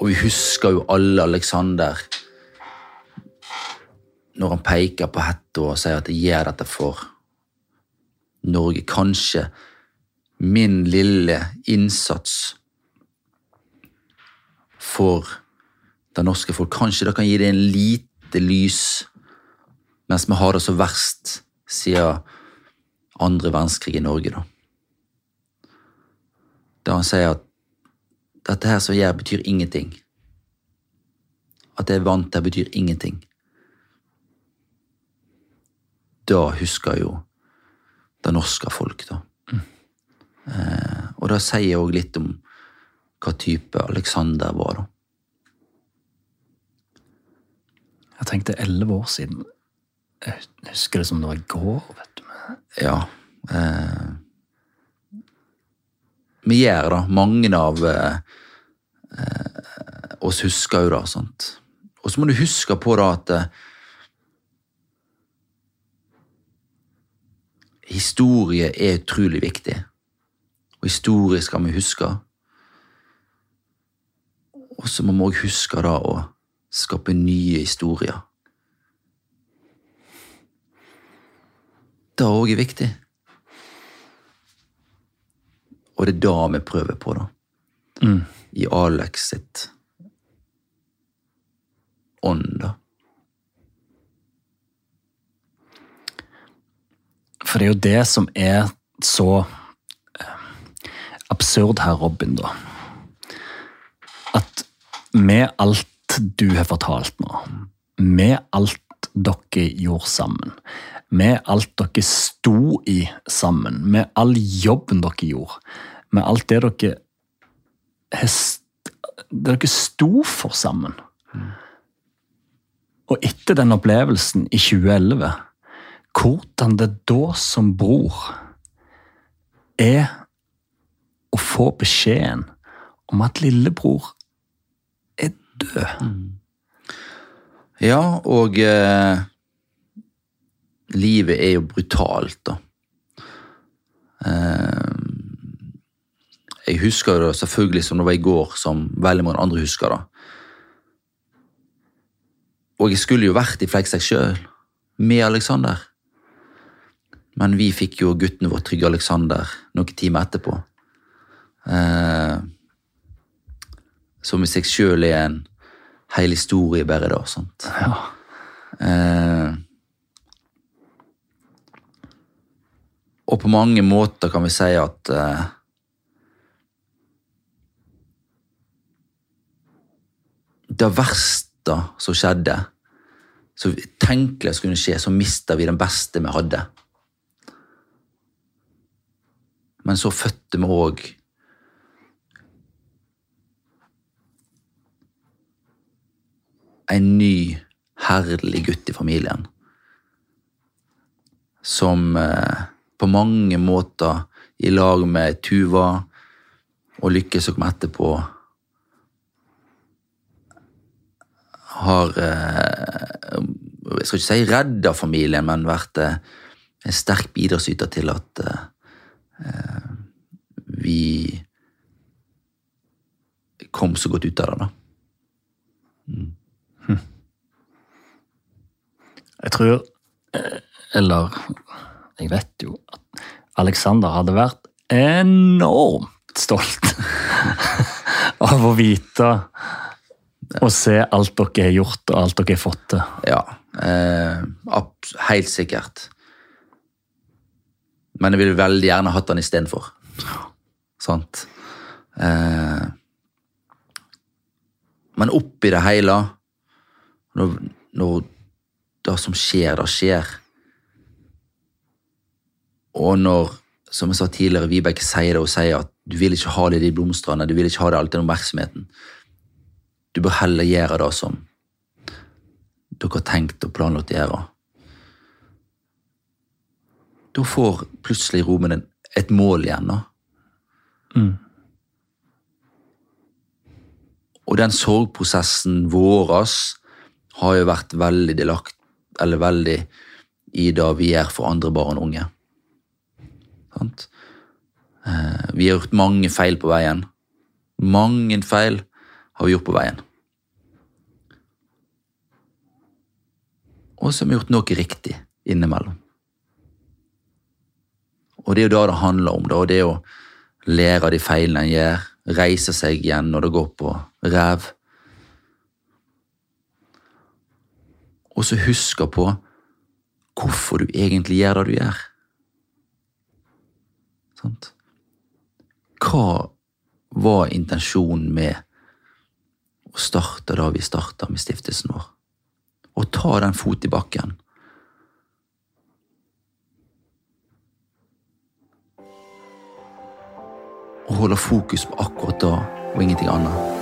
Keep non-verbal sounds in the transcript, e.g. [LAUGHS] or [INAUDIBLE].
husker jo alle Alexander når han peker på hetta og sier at 'jeg gjør dette for Norge'. Kanskje min lille innsats for det norske folk. Kanskje det kan gi det en lite lys mens vi har det så verst siden andre verdenskrig i Norge, da. Da han sier at dette her som jeg gjør, betyr ingenting. At jeg er vant til, betyr ingenting. Da husker jo det norske folk, da. Eh, og det sier òg litt om hva type Alexander var, da. Jeg tenkte elleve år siden. Jeg husker det som det var i går. vet du. Ja. Eh, vi gjør da. Mange av eh, oss husker jo det. sant? Og så må du huske på da at eh, historie er utrolig viktig. Og historie skal vi huske. Og så må vi òg huske da å skape nye historier. Det òg er viktig. Og det er da vi prøver på, da. I Alex sitt ånd, da. For det er jo det som er så eh, absurd her, Robin, da. At med alt du har fortalt nå, med alt dere gjorde sammen, med alt dere sto i sammen, med all jobben dere gjorde, med alt det dere det dere sto for sammen. Og etter den opplevelsen i 2011 hvordan det da som bror er å få beskjeden om at lillebror er død. Ja, og eh, livet er jo brutalt, da. Eh, jeg husker det selvfølgelig som det var i går, som veldig mange andre husker det. Og jeg skulle jo vært i Fleksek sjøl, med Alexander. Men vi fikk jo gutten vår Trygge Alexander noen timer etterpå. Eh, som i seg sjøl er en hel historie bare da. sant? Ja. Eh, og på mange måter kan vi si at eh, Det verste som skjedde, som tenkelig skulle skje, så mista vi den beste vi hadde. Men så fødte vi òg en ny, herlig gutt i familien. Som eh, på mange måter, i lag med Tuva og Lykke som kom etterpå, har eh, Jeg skal ikke si redda familien, men vært eh, en sterk bidragsyter til at eh, vi kom så godt ut av det. da. Jeg tror Eller jeg vet jo at Alexander hadde vært enormt stolt [LAUGHS] av å vite og se alt dere har gjort og alt dere har fått til. Ja, eh, helt sikkert. Men jeg ville veldig gjerne hatt den istedenfor. Sant? Eh, men oppi det hele, når, når det som skjer, det skjer Og når, som jeg sa tidligere, Vibeke sier det og sier at du vil ikke ha det i de blomstene, du vil ikke ha det alltid den oppmerksomheten. Du bør heller gjøre det som dere har tenkt og planlagt å gjøre. Da får plutselig romen din et mål igjen. da. Og den sorgprosessen vår har jo vært veldig delakt, eller veldig i det vi gjør for andre barn og unge. Sant? Eh, Vi har gjort mange feil på veien. Mange feil har vi gjort på veien. Og så har gjort noe riktig innimellom. Og det er jo da det handler om, da, og det er å lære av de feilene en gjør, reise seg igjen når det går på ræv. Og så huske på hvorfor du egentlig gjør det du gjør. Sant? Hva var intensjonen med å starte da vi starta med stiftelsen vår? Å ta den fot i bakken. Og holde fokus på akkurat da og ingenting annet.